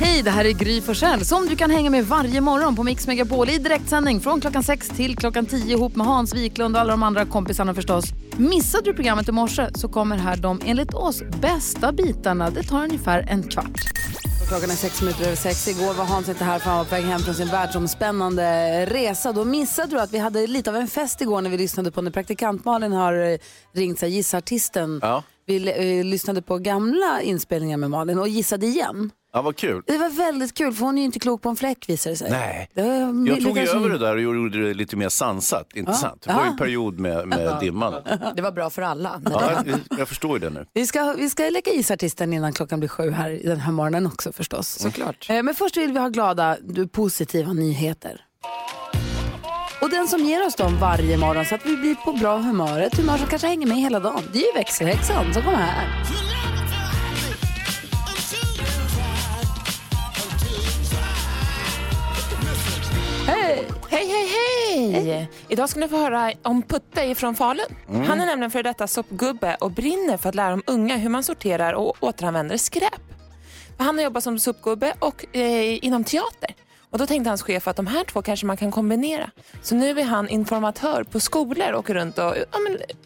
Hej, det här är Gry Forssell som du kan hänga med varje morgon på Mix Megapol i direktsändning från klockan 6 till klockan 10 ihop med Hans Wiklund och alla de andra kompisarna förstås. Missade du programmet i morse så kommer här de enligt oss bästa bitarna. Det tar ungefär en kvart. Klockan är sex minuter över sex. Igår var Hans inte här för han var på väg hem från sin världsomspännande resa. Då missade du att vi hade lite av en fest igår när vi lyssnade på när praktikant Malin har eh, ringt sig, gissartisten. Ja. Vi eh, lyssnade på gamla inspelningar med Malin och gissade igen. Ja, vad kul. Det var väldigt kul för hon är ju inte klok på en fläck visar det sig. Nej. Det var- Jag tog ju över det där och gjorde det lite mer sansat, inte Ja. sant? Det var ju en period med, med dimman. Det var bra för alla. Ja, jag, jag förstår ju det nu. Vi ska, vi ska leka gissartisten innan klockan blir sju här den här morgonen också förstås. Såklart. Eh, Men först vill vi ha glada, du, positiva nyheter. Och den som ger oss dem varje morgon så att vi blir på bra humör, ett humör som kanske hänger med hela dagen, det är ju växelhäxan som kommer här. Hej! Hej, hej, hej! Idag ska ni få höra om Putte från Falun. Han är nämligen för detta soppgubbe och brinner för att lära de unga hur man sorterar och återanvänder skräp. Han har jobbat som sopgubbe och eh, inom teater. Och Då tänkte hans chef att de här två kanske man kan kombinera. Så nu är han informatör på skolor och åker runt och ja,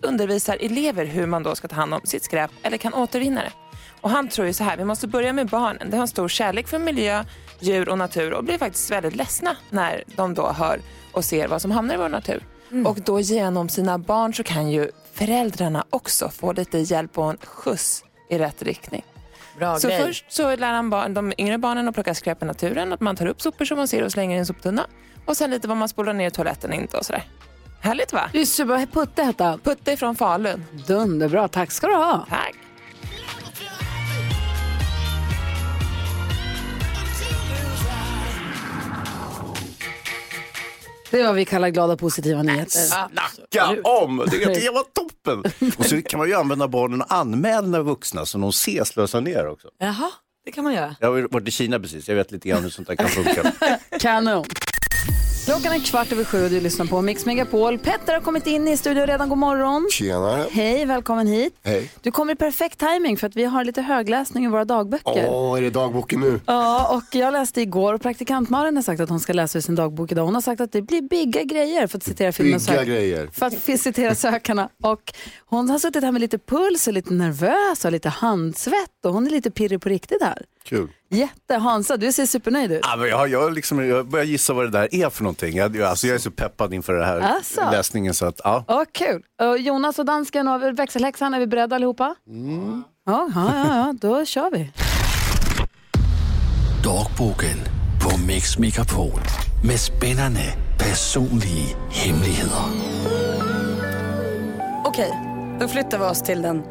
undervisar elever hur man då ska ta hand om sitt skräp eller kan återvinna det. Och han tror ju så här, vi måste börja med barnen. De har en stor kärlek för miljö, djur och natur och blir faktiskt väldigt ledsna när de då hör och ser vad som hamnar i vår natur. Och då genom sina barn så kan ju föräldrarna också få lite hjälp och en skjuts i rätt riktning. Bra Så grej. först så lär han barn, de yngre barnen att plocka skräp i naturen, att man tar upp sopor som man ser och slänger i en soptunna. Och sen lite vad man spolar ner i toaletten inte och sådär. Härligt va? Det är super, Putte hette. Putte från Falun. Dunderbra, tack ska du ha. Tack. Det är vad vi kallar glada positiva nyheter. Snacka om! Det, det var toppen! Och så kan man ju använda barnen och anmäla vuxna som de ser slösa ner också. Jaha, det kan man göra. Jag har varit i Kina precis, jag vet lite grann hur sånt där kan funka. Kanon. Klockan är kvart över sju och du lyssnar på Mix Megapol. Petter har kommit in i studion redan. God morgon. Tjenare. Hej, välkommen hit. Hej. Du kommer i perfekt timing för att vi har lite högläsning i våra dagböcker. Åh, är det dagboken nu? Ja, och jag läste igår och praktikant Malin har sagt att hon ska läsa ur sin dagbok idag. Hon har sagt att det blir bigga grejer för att citera filmen Bygga grejer. För att citera sökarna. Och hon har suttit här med lite puls och lite nervös och lite handsvett och hon är lite pirrig på riktigt här. Kul. Jätte. Hansa, du ser supernöjd ut. Ja, men jag, jag, liksom, jag börjar gissa vad det där är för någonting. Jag, jag- alltså, jag är så peppad inför den här Alltså. läsningen så att, ja. Åh, kul. Och Jonas och dansken och växelhäxan, är vi beredda allihopa? Mm. Ja, ja, ja, ja, då kör vi. Dagboken på Mix Megapol med spännande personliga hemligheter. Okej, då flyttar vi oss till den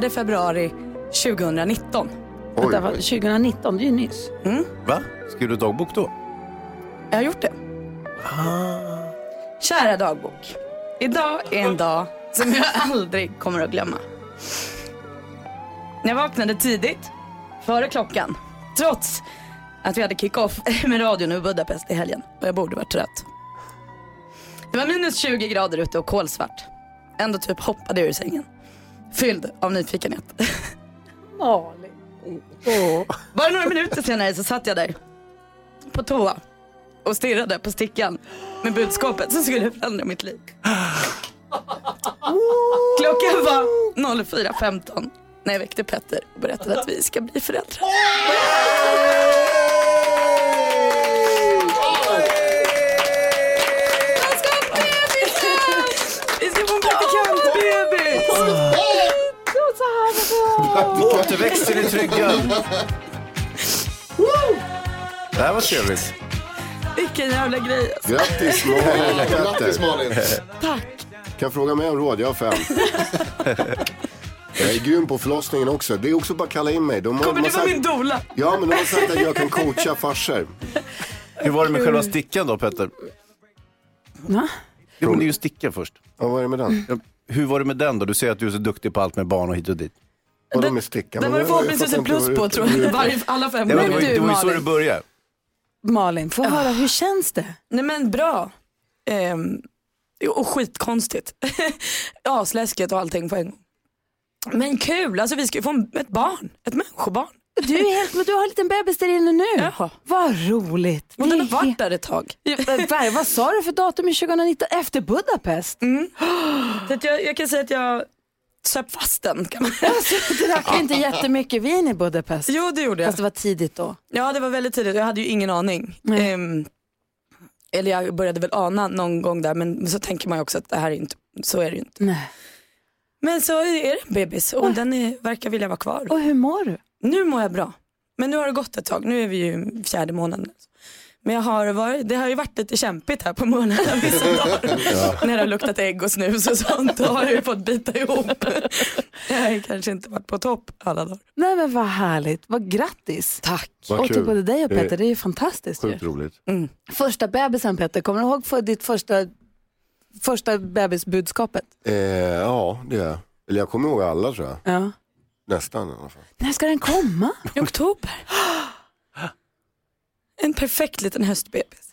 4 februari 2019. Oj, Vänta, vad- 2019, det är ju nyss. Va? Skriver du dagbok då? Jag har gjort det. Kära dagbok. Idag är en dag som jag aldrig kommer att glömma. Jag vaknade tidigt, före klockan, trots att vi hade kick-off med radion i Budapest i helgen och jag borde varit trött. Det var minus 20 grader ute och kolsvart. Ändå typ hoppade jag ur sängen. Fylld av nyfikenhet. Malin. Bara några minuter senare så satt jag där på toa och stirrade på stickan med budskapet som skulle förändra mitt liv. Klockan var 04.15 när jag väckte Petter och berättade att vi ska bli föräldrar. Återväxten är tryggad. Det här var trevligt. Vilken jävla grej. alltså. Grattis Malin. Grattis Malin. Tack. Kan jag fråga mig om råd? Jag har fem. Jag är grym på förlossningen också. Det är också bara att kalla in mig. De har, Kommer du vara min doula? ja, men de har sagt att jag kan coacha farsor. Hur var det med själva stickan då Petter? Va? Jo, men det är ju stickan först. Ja, vad är det med den? Hur var det med den då? Du säger att du är så duktig på allt med barn och hit och dit. Vadå med stickan? Den var det förhoppningsvis en plus på tror jag. Varje, alla fem Ja, men det gånger. var, det var ju så det började. Malin, få höra, hur känns det? Nej men bra. Ehm, och skitkonstigt. Asläskigt och allting på en gång. Men kul, alltså vi ska ju få en- ett barn, ett människobarn. Du, är helt, men du har en liten bebis där inne nu. Jaha. Vad roligt. Och den har Det är varit där ett tag. helt- Vad- sa du för datum i 2019? Efter Budapest? Så att jag, jag kan säga att jag söp fast den. Kan man. Alltså, du drack inte jättemycket vin i Budapest. Jo det gjorde jag. Fast det var tidigt då. Ja det var väldigt tidigt, jag hade ju ingen aning. Ehm, eller jag började väl ana någon gång där men så tänker man ju också att det här är inte, så är det ju inte. Nej. Men så är det en bebis och den är, verkar vilja vara kvar. Och hur mår du? Nu mår jag bra. Men nu har det gått ett tag, nu är vi ju fjärde månaden. Men jag har varit, det har ju varit lite kämpigt här på morgonen vissa dagar. När det har luktat ägg och snus och sånt. Då har jag ju fått bita ihop. Jag har kanske inte varit på topp alla dagar. Nej men vad härligt, vad grattis. Tack. Vad och till både dig och Det är Peter, det är ju fantastiskt ju. Sjukt roligt. Första bebisen Peter, kommer du ihåg för ditt första, första bebisbudskapet? Eh, ja, det är jag. Eller jag kommer ihåg alla tror jag. Ja. Nästan i alla fall. När ska den komma? I oktober. En perfekt liten höstbebis.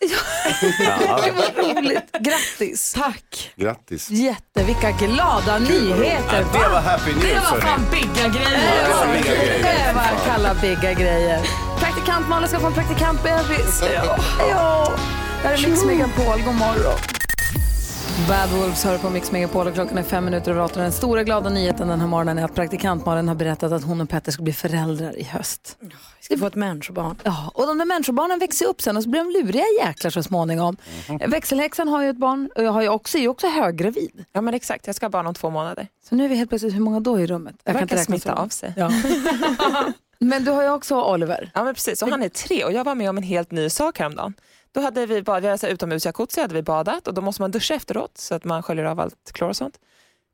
Gud vad roligt, grattis. Tack. Grattis. Jätte, vilka glada nyheter. Ja, det var happy Det news var hörni. fan bigga grejer. Det var bigga grejer. Det kallar bigga grejer. Praktikant Malin ska få en praktikantbebis. Ja. ja. Det här är Mix Megapol, god morgon. Bad Wolves hör på Mix Megapol och klockan är fem minuter över åtta. Den stora glada nyheten den här morgonen är att praktikant Malin har berättat att hon och Petter ska bli föräldrar i höst. Vi ska få ett människobarn. Ja, och de där människobarnen växer upp sen och så blir de luriga jäklar så småningom. Växelhäxan har ju ett barn och jag har ju också, är ju också höggravid. Ja men exakt, jag ska ha barn om två månader. Så nu är vi helt plötsligt, hur många då i rummet? Det kan inte verkar smitta av sig. Ja. Men du har ju också Oliver. Ja men precis, och han är tre och jag var med om en helt ny sak häromdagen. Då hade vi, bad, vi hade utomhusjacuzzi, hade vi badat och då måste man duscha efteråt så att man sköljer av allt klor och sånt.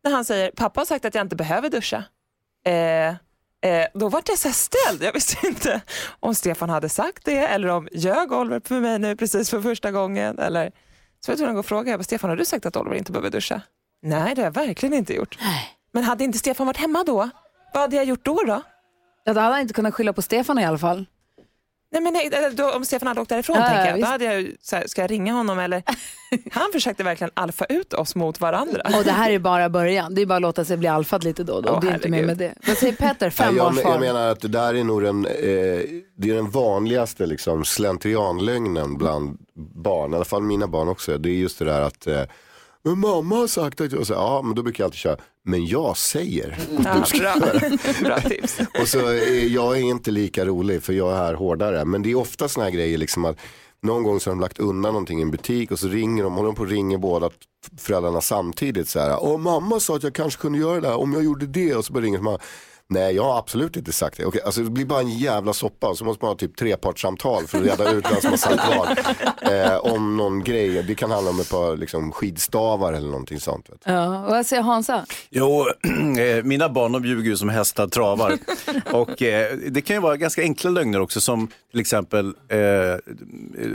När han säger, pappa har sagt att jag inte behöver duscha. Eh, eh, då var jag så här ställd, jag visste inte om Stefan hade sagt det eller om ljög Oliver för mig nu precis för första gången. Eller... Så jag tvungen att gå och fråga, jag bara, Stefan har du sagt att Oliver inte behöver duscha? Nej det har jag verkligen inte gjort. Men hade inte Stefan varit hemma då? Vad hade jag gjort då? då? Ja, då hade han inte kunnat skylla på Stefan i alla fall. Nej, men nej, då, om Stefan hade åkt därifrån, Ja, tänker ja, jag, då hade jag så här, ska jag ringa honom eller? Han försökte verkligen alfa ut oss mot varandra. Och det här är bara början. Det är bara att låta sig bli alfad lite då och då. Åh, det är inte mer med det. Vad säger Petter, fem jag, jag menar att det där är nog den, eh, det är den vanligaste liksom, slentrianlögnen bland barn, i alla fall mina barn också. Det är just det där att eh, men mamma har sagt att jag, så, ja men då brukar jag alltid köra, men jag säger. Ja, bra. bra tips. Och så jag är inte lika rolig för jag är här hårdare. Men det är ofta såna här grejer liksom att någon gång så har de lagt undan någonting i en butik och så ringer de, håller de på och ringer båda föräldrarna samtidigt så här. Åh mamma sa att jag kanske kunde göra det här om jag gjorde det och så bara ringer man. Nej, jag har absolut inte sagt det. Okej, alltså, det blir bara en jävla soppa och så måste man ha typ trepartssamtal för att reda ut vem som har sagt vad. Eh, om någon grej, det kan handla om ett par liksom, skidstavar eller någonting sånt. Vet. du. Ja, och vad säger Hansa? Jo, eh, mina barn de ljuger ju som hästar travar. och eh, det kan ju vara ganska enkla lögner också som till exempel, eh,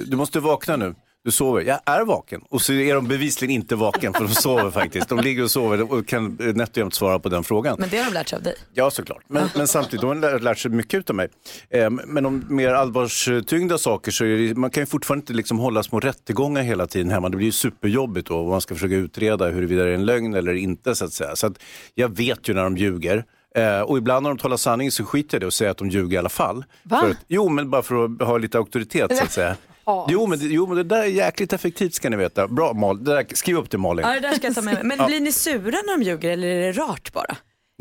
du måste vakna nu. Du sover. Jag är vaken. Och så är de bevisligen inte vaken för de sover faktiskt. De ligger och sover och kan nätt och jämnt svara på den frågan. Men det har de lärt sig av dig. Ja, såklart. Men, men samtidigt, de har lärt, sig mycket utav mig. Eh, men om mer allvarstyngda saker så är det, man kan ju fortfarande inte liksom hålla små rättegångar hela tiden hemma. Det blir ju superjobbigt då och man ska försöka utreda huruvida det är en lögn eller inte så att säga. Så att jag vet ju när de ljuger. Eh, och ibland när de talar sanning så skiter jag det och säger att de ljuger i alla fall. Att, jo, men bara för att ha lite auktoritet så att säga. Jo men, det- jo, men det där är jäkligt effektivt ska ni veta. Bra Malin, det där, skriv upp det Malin. Ja, det där ska jag ta med mig. Men blir ni sura när de ljuger eller är det rart bara?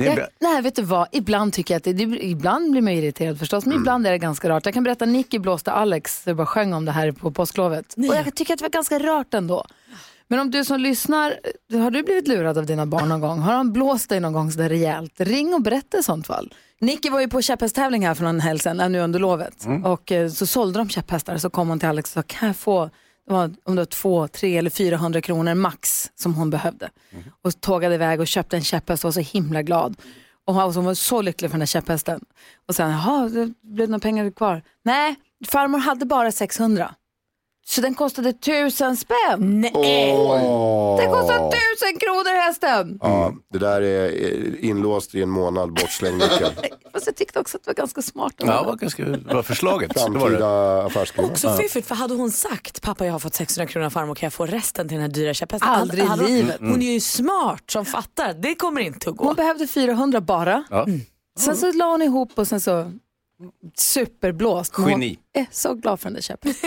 Jag, nej, vet du vad? Ibland tycker jag att det, det, ibland blir man irriterad förstås, men ibland är det ganska rart. Jag kan berätta, Nicky blåste Alex, jag bara sjöng om det här på påsklovet. Och jag tycker att det var ganska rart ändå. Men om du som lyssnar, har du blivit lurad av dina barn någon gång? Har han blåst dig någon gång sådär rejält? Ring och berätta i sånt fall. Nicky var ju på käpphästtävling här för någon helg sedan, äh, nu under lovet. Och eh, så sålde de käpphästar, så kom hon till Alex och sa, kan jag få det var, om det var två, tre eller 400 kronor max som hon behövde. Och tågade iväg och köpte en käpphäst och var så himla glad. Och hon var så lycklig för den där käpphästen. Och sen, jaha, det blev några pengar kvar. Nej, farmor hade bara 600. Så den kostade tusen spänn. Åh. Den kostade tusen kronor hästen. Ja, det där är eh, inlåst i en månad, bortslängd nyckel. Fast jag tyckte också att det var ganska smart. Ja, det var ganska var förslaget. Det var det. Framtida affärskvinna. Också fiffigt, för hade hon sagt pappa jag har fått 600 kronor av farmor kan jag få resten till den här dyra käpphästen? Aldrig i livet. Hon är ju smart som fattar, det kommer inte att gå. Hon behövde 400 bara. Ja. Sen så la hon ihop och sen så superblåst. Geni. Jag är så glad för den där käppen.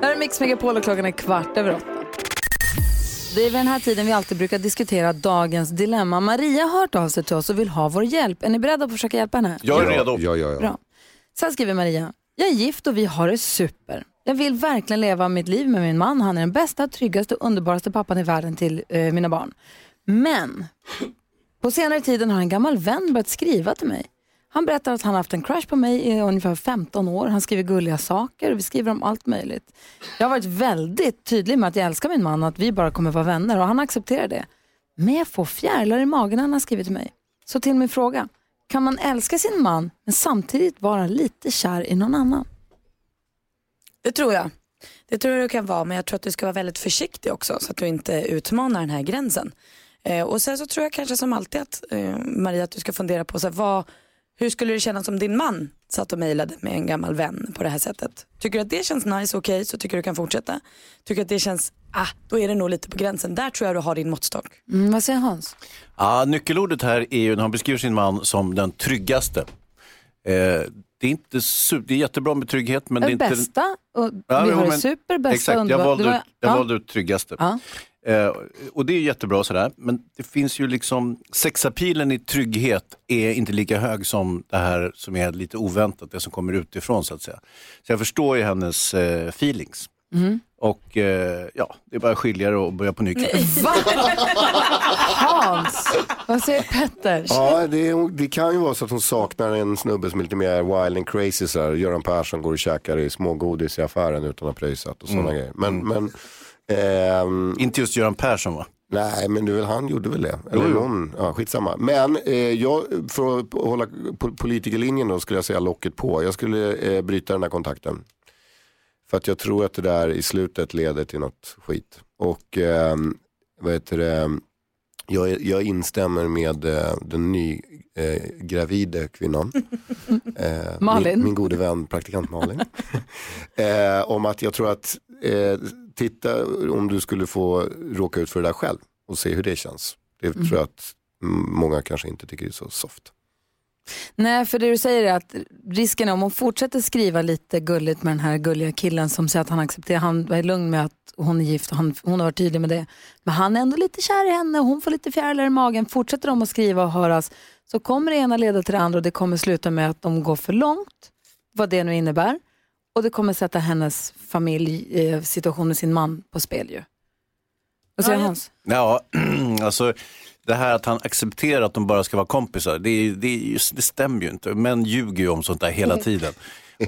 Det här är Mix Megapol och klockan är kvart över åtta. Det är vid den här tiden vi alltid brukar diskutera dagens dilemma. Maria har hört av sig till oss och vill ha vår hjälp. Är ni beredda på att försöka hjälpa henne? Jag är redo. Ja, ja, ja. Bra. Sen skriver Maria, jag är gift och vi har det super. Jag vill verkligen leva mitt liv med min man. Han är den bästa, tryggaste och underbaraste pappan i världen till eh, mina barn. Men på senare tiden har en gammal vän börjat skriva till mig. Han berättar att han har haft en crush på mig i ungefär 15 år. Han skriver gulliga saker och vi skriver om allt möjligt. Jag har varit väldigt tydlig med att jag älskar min man och att vi bara kommer vara vänner och han accepterar det. Men jag får fjärilar i magen när han har skrivit till mig. Så till min fråga. Kan man älska sin man men samtidigt vara lite kär i någon annan? Det tror jag. Det tror jag du kan vara, men jag tror att du ska vara väldigt försiktig också så att du inte utmanar den här gränsen. Eh, och sen så tror jag kanske som alltid att eh, Maria att du ska fundera på så här, vad, hur skulle det kännas om din man satt och mejlade med en gammal vän på det här sättet? Tycker du att det känns nice och okej så tycker du kan fortsätta. Tycker du att det känns, ah, då är det nog lite på gränsen. Där tror jag du har din måttstock. Mm, vad säger Hans? Ja, nyckelordet här är ju när han beskriver sin man som den tryggaste. Eh, det, är inte det är jättebra med trygghet men det är Den inte... bästa, och Ja, vi har det men- super, bästa, Exakt, jag valde, ut, jag ja. valde ut tryggaste. Ja. Eh, och det är jättebra sådär, men det finns ju liksom, sexapilen i trygghet är inte lika hög som det här som är lite oväntat, det som kommer utifrån så att säga. Så jag förstår ju hennes eh, feelings. Mm. Och eh, ja, det är bara att skilja det och börja på nytt. Va? Hans, vad säger Petter? Ja, det, det kan ju vara så att hon saknar en snubbe som är lite mer wild and crazy. Så här. Göran Persson går och käkar i smågodis i affären utan att ha pröjsat och sådana grejer. Men, men ehm, Inte just Göran Persson va? Nej, men det väl han gjorde väl det. Eller Jo, jo. någon, ja, skitsamma. Men eh, jag, för att hålla po- politikerlinjen då skulle jag säga locket på. Jag skulle eh, bryta den här kontakten. För att jag tror att det där i slutet leder till något skit. Och eh, vad heter det, jag, jag instämmer med eh, den nygravide eh, kvinnan. Eh, Malin. Min, min gode vän praktikant Malin. eh, om att jag tror att eh, titta om du skulle få råka ut för det där själv och se hur det känns. Det tror jag att mm, många kanske inte tycker är så soft. Nej, för det du säger är att risken är om hon fortsätter skriva lite gulligt med den här gulliga killen som säger att han accepterar, han är lugn med att hon är gift och han, hon har varit tydlig med det. Men han är ändå lite kär i henne och hon får lite fjärilar i magen. Fortsätter de att skriva och höras så kommer det ena leda till det andra och det kommer sluta med att de går för långt, vad det nu innebär. Och det kommer sätta hennes familj, eh, situation med sin man på spel ju. Vad säger Ja, Hans? Ja, alltså det här att han accepterar att de bara ska vara kompisar, det, det, det stämmer ju inte. Män ljuger ju om sånt där hela tiden.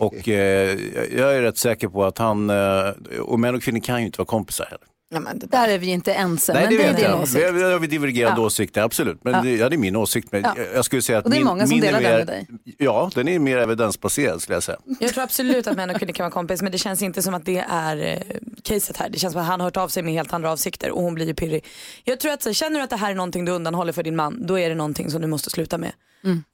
Och eh, jag är rätt säker på att han, eh, och män och kvinnor kan ju inte vara kompisar heller. Ja, men det där. Där är vi inte ense, Nej, men det det är din åsikt. Vi har, vi har divergerande Ja. åsikter, absolut. Men Ja. det, ja, det är min åsikt. Men Ja. jag skulle säga att Och det är min, många som delar den med dig. Ja, den är mer evidensbaserad skulle jag säga. Jag tror absolut att män och kvinnor kan vara kompis men det känns inte som att det är eh, caset här. Det känns som att han har hört av sig med helt andra avsikter och hon blir ju pirrig. Jag tror att så, känner du att det här är någonting du undanhåller för din man då är det någonting som du måste sluta med.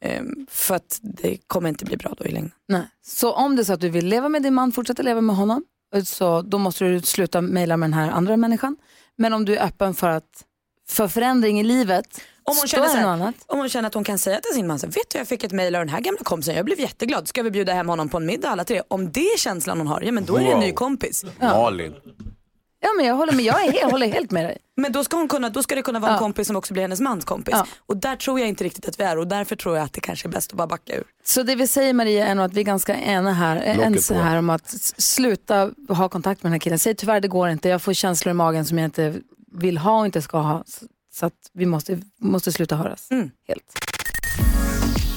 Ehm, för att det kommer inte bli bra då i längden. Nej. Så om det är så att du vill leva med din man, fortsätta leva med honom, så då måste du sluta mejla med den här andra människan. Men om du är öppen för, att, för förändring i livet, Om hon, känner här, annat. om hon känner att hon kan säga till sin man så vet du jag fick ett mejl av den här gamla kompisen, jag blev jätteglad, ska vi bjuda hem honom på en middag alla tre? Om det är känslan hon har, ja men då är det en Wow. ny kompis. Malin. Ja, men jag håller med, jag, är, jag håller helt med dig. Men då ska, hon kunna, då ska det kunna vara en Ja. kompis som också blir hennes mans kompis. Ja. Och där tror jag inte riktigt att vi är och därför tror jag att det kanske är bäst att bara backa ur. Så det vi säger Maria är nog att vi är ganska ena här, ense på. här om att s- sluta ha kontakt med den här killen. Säg tyvärr det går inte, jag får känslor i magen som jag inte vill ha och inte ska ha. Så- Så att vi måste, måste sluta höras. Mm. Helt.